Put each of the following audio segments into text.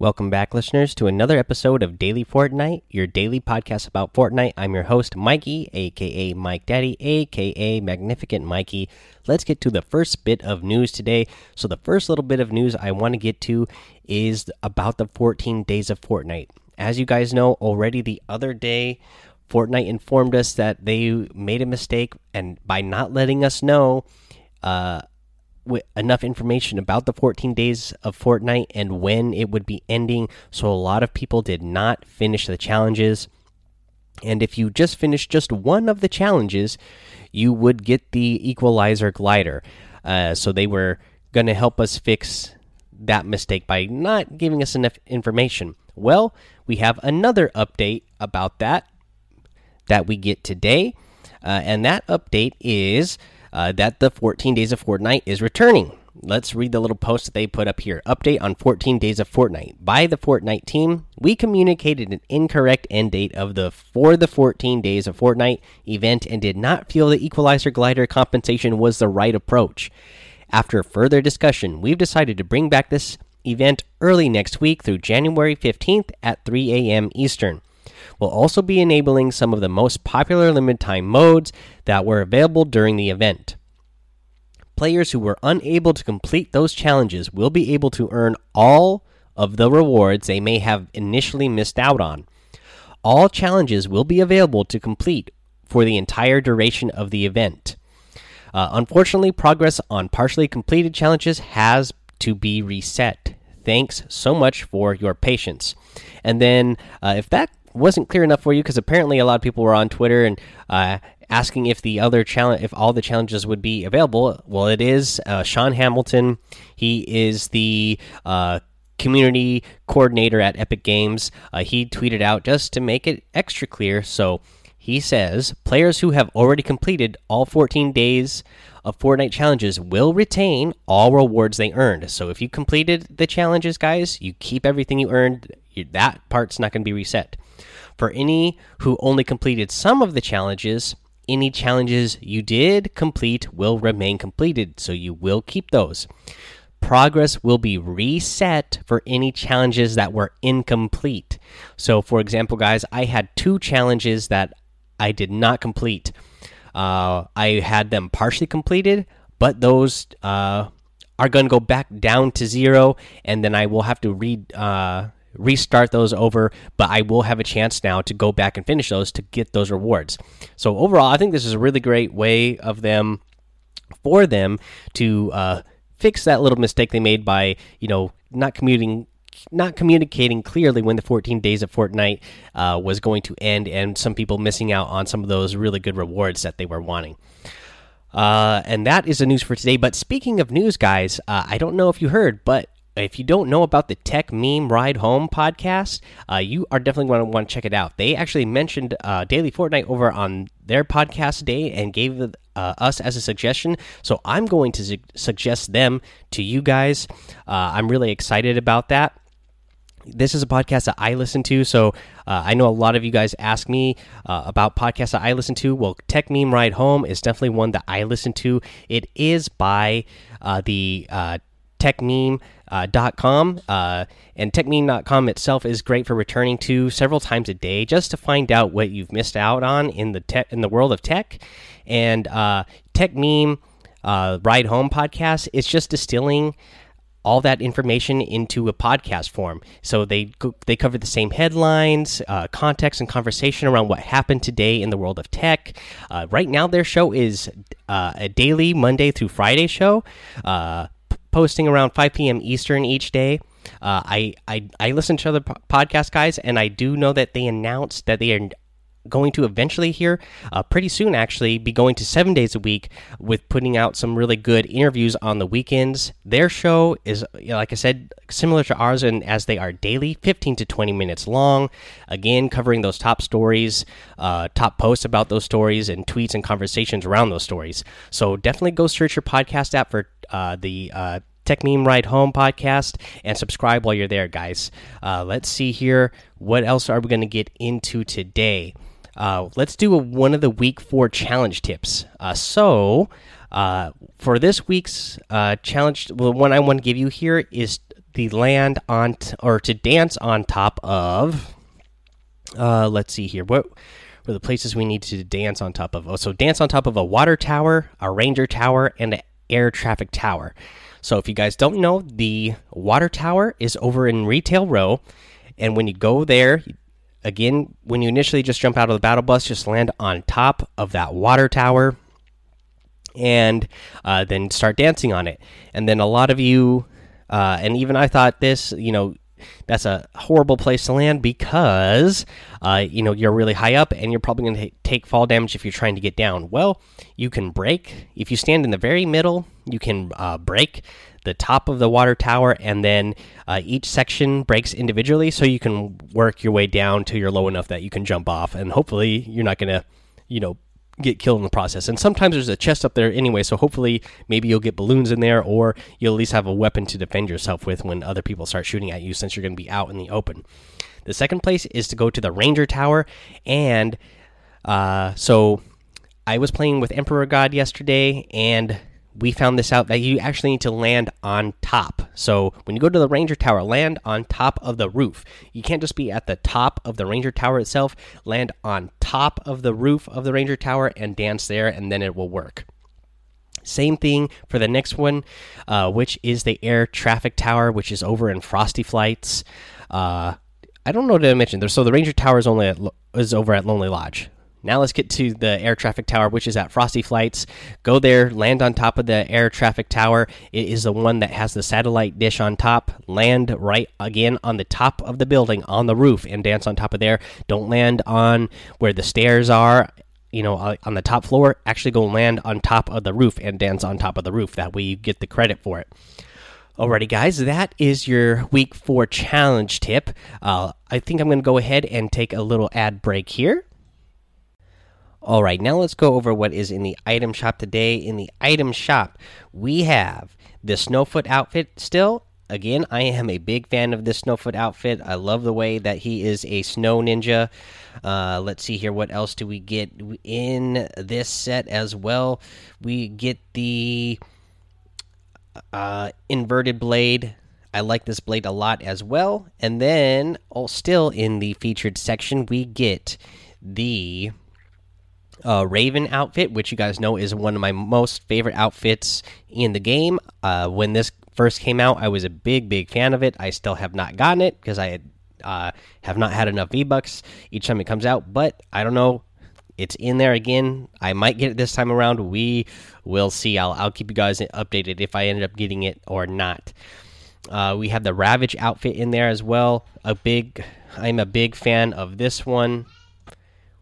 Welcome back, listeners, to another episode of Daily Fortnite, your daily podcast about Fortnite. I'm your host, Mikey, aka Mike Daddy, aka Magnificent Mikey. Let's get to the first bit of news today. So, the first little bit of news I want to get to is about the 14 days of Fortnite. As you guys know, already the other day, Fortnite informed us that they made a mistake, and by not letting us know, uh, enough information about the 14 days of Fortnite and when it would be ending. So a lot of people did not finish the challenges. And if you just finished just one of the challenges, you would get the equalizer glider. Uh, so they were going to help us fix that mistake by not giving us enough information. Well, we have another update about that that we get today. Uh, and that update is uh, that the 14 Days of Fortnite is returning. Let's read the little post that they put up here. Update on 14 Days of Fortnite. By the Fortnite team, we communicated an incorrect end date of the for the 14 Days of Fortnite event and did not feel the equalizer glider compensation was the right approach. After further discussion, we've decided to bring back this event early next week through January 15th at 3 a.m. Eastern. We'll also be enabling some of the most popular limited time modes that were available during the event. Players who were unable to complete those challenges will be able to earn all of the rewards they may have initially missed out on. All challenges will be available to complete for the entire duration of the event. Uh, unfortunately, progress on partially completed challenges has to be reset. Thanks so much for your patience. And then, uh, if that wasn't clear enough for you because apparently a lot of people were on Twitter and uh, asking if the other challenge, if all the challenges would be available. Well, it is. Uh, Sean Hamilton, he is the uh, community coordinator at Epic Games. Uh, he tweeted out just to make it extra clear. So he says players who have already completed all 14 days of Fortnite challenges will retain all rewards they earned. So if you completed the challenges, guys, you keep everything you earned. That part's not going to be reset. For any who only completed some of the challenges, any challenges you did complete will remain completed, so you will keep those. Progress will be reset for any challenges that were incomplete. So, for example, guys, I had two challenges that I did not complete. Uh, I had them partially completed, but those uh, are going to go back down to zero, and then I will have to read. Uh, restart those over, but I will have a chance now to go back and finish those to get those rewards. So overall, I think this is a really great way of them for them to uh, fix that little mistake they made by you know not commuting not communicating clearly when the 14 days of Fortnite uh, was going to end, and some people missing out on some of those really good rewards that they were wanting. Uh, and that is the news for today. But speaking of news, guys, uh, I don't know if you heard, but if you don't know about the Techmeme Ride Home podcast, uh, you are definitely going to want to check it out. They actually mentioned uh, Daily Fortnite over on their podcast day and gave uh, us as a suggestion. So I'm going to su suggest them to you guys. Uh, I'm really excited about that. This is a podcast that I listen to, so uh, I know a lot of you guys ask me uh, about podcasts that I listen to. Well, Techmeme Ride Home is definitely one that I listen to. It is by the techmeme.com. Uh, .com, uh, and techmeme.com itself is great for returning to several times a day just to find out what you've missed out on in the tech in the world of tech. And uh, Techmeme uh, Ride Home podcast is just distilling all that information into a podcast form. So they they cover the same headlines, uh, context, and conversation around what happened today in the world of tech. Uh, right now, their show is uh, a daily Monday through Friday show. Uh, posting around 5 p.m. Eastern each day. Uh, I, I I listen to other podcast guys, and I do know that they announced that they are going to eventually here uh, pretty soon actually be going to seven days a week with putting out some really good interviews on the weekends their show is like i said similar to ours and as they are daily 15 to 20 minutes long again covering those top stories uh, top posts about those stories and tweets and conversations around those stories so definitely go search your podcast app for uh, the uh, Techmeme Ride Home podcast and subscribe while you're there, guys. Uh, let's see here. What else are we going to get into today? Uh, let's do a, one of the week four challenge tips. Uh, so, uh, for this week's uh, challenge, the one I want to give you here is the land on or to dance on top of. Uh, let's see here. What were the places we need to dance on top of? Oh, so dance on top of a water tower, a ranger tower, and an air traffic tower. So if you guys don't know, the water tower is over in Retail Row, and when you go there, again, when you initially just jump out of the battle bus, just land on top of that water tower and uh, then start dancing on it. And then a lot of you, uh, and even I thought this, you know, that's a horrible place to land because uh, you know you're really high up and you're probably going to take fall damage if you're trying to get down. Well, you can break if you stand in the very middle. You can uh, break the top of the water tower, and then uh, each section breaks individually, so you can work your way down till you're low enough that you can jump off, and hopefully you're not going to, you know, get killed in the process. And sometimes there's a chest up there anyway, so hopefully maybe you'll get balloons in there or you'll at least have a weapon to defend yourself with when other people start shooting at you since you're going to be out in the open. The second place is to go to the Ranger Tower and uh, so I was playing with Emperor God yesterday and we found this out that you actually need to land on top. So when you go to the Ranger Tower, land on top of the roof. You can't just be at the top of the Ranger Tower itself. Land on top of the roof of the Ranger Tower and dance there, and then it will work. Same thing for the next one, uh, which is the Air Traffic Tower, which is over in Frosty Flights. Uh, I don't know what I mention. So the Ranger Tower is only at, is over at Lonely Lodge. Now let's get to the air traffic tower, which is at Frosty Flights. Go there, land on top of the air traffic tower. It is the one that has the satellite dish on top. Land right again on the top of the building, on the roof, and dance on top of there. Don't land on where the stairs are. You know, uh, on the top floor. Actually, go land on top of the roof and dance on top of the roof. That way, you get the credit for it. Alrighty, guys, that is your week four challenge tip. Uh, I think I'm going to go ahead and take a little ad break here. All right, now let's go over what is in the item shop today. In the item shop, we have the Snowfoot outfit still. Again, I am a big fan of this Snowfoot outfit. I love the way that he is a snow ninja. Uh, let's see here. What else do we get in this set as well? We get the uh, inverted blade. I like this blade a lot as well. And then, oh, still in the featured section, we get the uh, Raven outfit, which you guys know is one of my most favorite outfits in the game. Uh, when this first came out, I was a big, big fan of it. I still have not gotten it because I uh, have not had enough V Bucks each time it comes out. But I don't know. It's in there again. I might get it this time around. We will see. I'll, I'll keep you guys updated if I end up getting it or not. Uh, we have the Ravage outfit in there as well. A big, I'm a big fan of this one.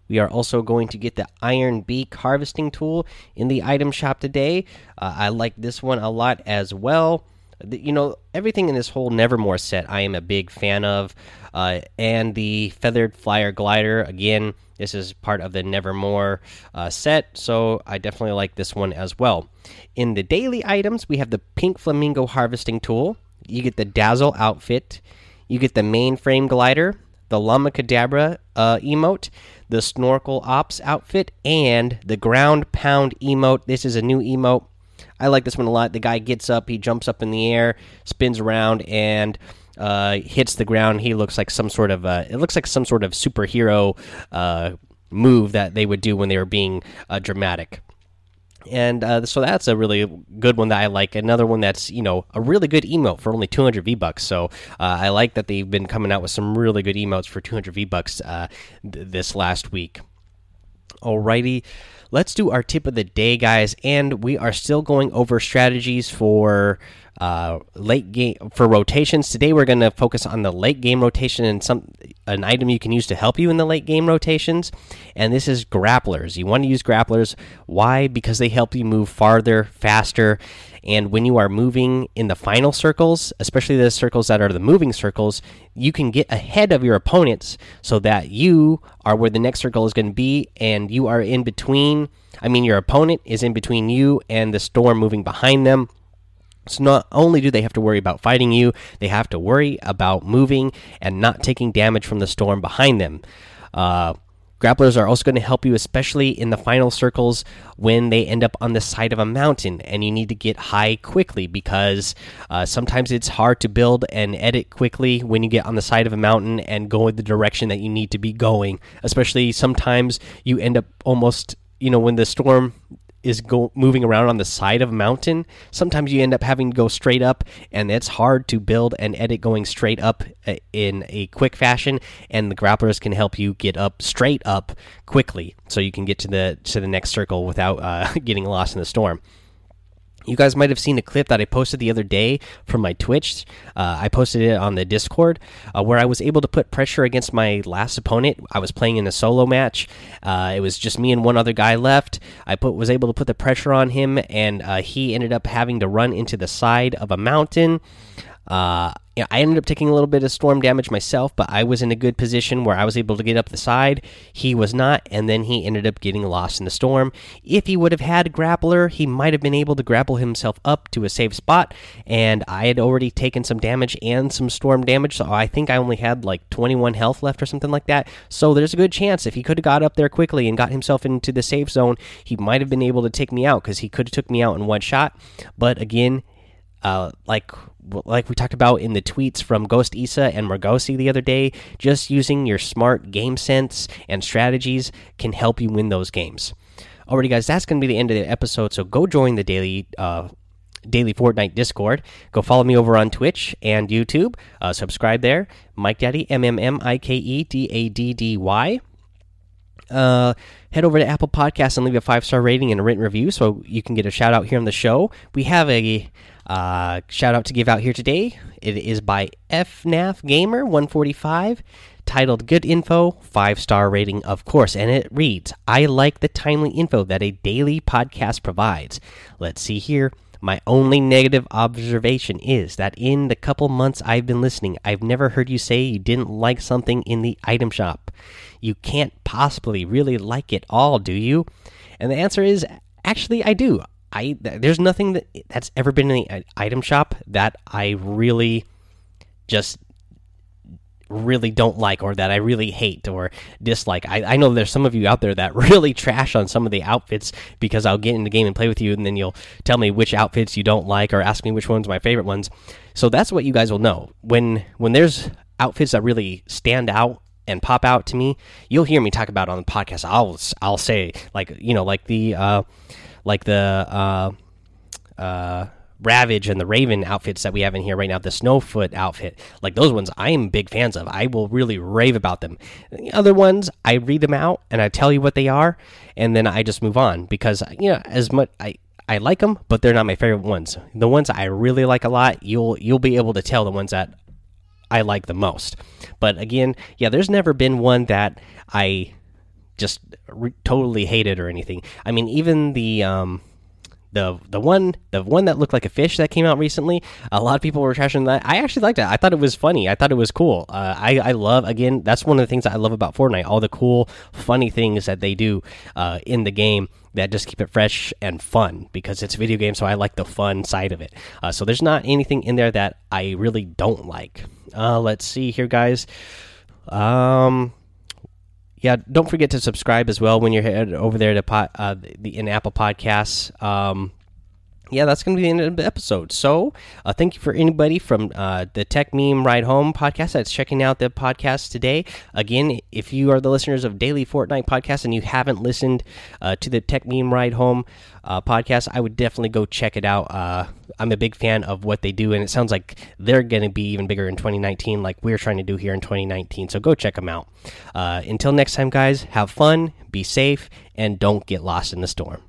We are also going to get the Iron Beak harvesting tool in the item shop today. Uh, I like this one a lot as well. The, you know, everything in this whole Nevermore set I am a big fan of. Uh, and the Feathered Flyer Glider, again, this is part of the Nevermore uh, set, so I definitely like this one as well. In the daily items, we have the Pink Flamingo harvesting tool. You get the Dazzle outfit. You get the mainframe glider, the Llama Cadabra uh, emote, the Snorkel Ops outfit, and the Ground Pound emote. This is a new emote. I like this one a lot. The guy gets up, he jumps up in the air, spins around, and uh, hits the ground. He looks like some sort of uh, it looks like some sort of superhero uh, move that they would do when they were being uh, dramatic and uh, so that's a really good one that I like. Another one that's you know a really good emote for only 200 V bucks. So uh, I like that they've been coming out with some really good emotes for 200 V bucks uh, th this last week. Alrighty, let's do our tip of the day, guys, and we are still going over strategies for uh, late game for rotations. Today we're going to focus on the late game rotation and some an item you can use to help you in the late game rotations. And this is grapplers. You want to use grapplers. Why? Because they help you move farther, faster. And when you are moving in the final circles, especially the circles that are the moving circles, you can get ahead of your opponents so that you are where the next circle is going to be and you are in between. I mean, your opponent is in between you and the storm moving behind them so not only do they have to worry about fighting you, they have to worry about moving and not taking damage from the storm behind them. Uh, Grapplers are also going to help you, especially in the final circles when they end up on the side of a mountain and you need to get high quickly because uh, sometimes it's hard to build and edit quickly when you get on the side of a mountain and go in the direction that you need to be going. Especially sometimes you end up almost, you know, when the storm is go moving around on the side of a mountain, sometimes you end up having to go straight up, and it's hard to build and edit going straight up uh, in a quick fashion. And the grapplers can help you get up straight up quickly, so you can get to the to the next circle without uh, getting lost in the storm. You guys might have seen a clip that I posted the other day from my Twitch. Uh, I posted it on the Discord uh, where I was able to put pressure against my last opponent. I was playing in a solo match. Uh, it was just me and one other guy left. I put was able to put the pressure on him, and uh, he ended up having to run into the side of a mountain. Uh, you know, I ended up taking a little bit of storm damage myself, but I was in a good position where I was able to get up the side. He was not, and then he ended up getting lost in the storm. If he would have had a grappler, he might have been able to grapple himself up to a safe spot. And I had already taken some damage and some storm damage, so I think I only had like 21 health left or something like that. So there's a good chance if he could have got up there quickly and got himself into the safe zone, he might have been able to take me out because he could have took me out in one shot. But again, uh, like like we talked about in the tweets from Ghost Isa and Margosi the other day, just using your smart game sense and strategies can help you win those games. Alrighty, guys, that's going to be the end of the episode. So go join the daily. Uh, daily Fortnite Discord. Go follow me over on Twitch and YouTube. Uh, subscribe there. Mike Daddy, M M M I K E D A D D Y. Uh, head over to Apple Podcasts and leave a five star rating and a written review so you can get a shout out here on the show. We have a uh, shout out to give out here today. It is by FNAF Gamer 145, titled Good Info, five star rating, of course. And it reads I like the timely info that a daily podcast provides. Let's see here. My only negative observation is that in the couple months I've been listening, I've never heard you say you didn't like something in the item shop. You can't possibly really like it all, do you? And the answer is actually, I do. I there's nothing that that's ever been in the item shop that I really just really don't like or that I really hate or dislike. I, I know there's some of you out there that really trash on some of the outfits because I'll get in the game and play with you and then you'll tell me which outfits you don't like or ask me which one's my favorite ones. So that's what you guys will know. When when there's outfits that really stand out and pop out to me, you'll hear me talk about on the podcast. I'll I'll say like you know like the uh like the uh, uh, Ravage and the Raven outfits that we have in here right now, the Snowfoot outfit, like those ones, I am big fans of. I will really rave about them. The other ones, I read them out and I tell you what they are, and then I just move on because you know as much I. I like them, but they're not my favorite ones. The ones I really like a lot, you'll you'll be able to tell the ones that I like the most. But again, yeah, there's never been one that I just totally hated or anything. I mean, even the um, the the one the one that looked like a fish that came out recently, a lot of people were trashing that. I actually liked it. I thought it was funny. I thought it was cool. Uh, I I love again. That's one of the things I love about Fortnite. All the cool, funny things that they do uh, in the game that just keep it fresh and fun because it's a video game. So I like the fun side of it. Uh, so there's not anything in there that I really don't like. Uh, let's see here, guys. Um, yeah, don't forget to subscribe as well when you're head over there to pot, uh, the in Apple Podcasts. Um, yeah, that's going to be the end of the episode. So, uh, thank you for anybody from uh, the Techmeme Ride Home podcast that's checking out the podcast today. Again, if you are the listeners of Daily Fortnite podcast and you haven't listened uh, to the Techmeme Ride Home uh, podcast, I would definitely go check it out. Uh, I'm a big fan of what they do, and it sounds like they're going to be even bigger in 2019, like we're trying to do here in 2019. So, go check them out. Uh, until next time, guys, have fun, be safe, and don't get lost in the storm.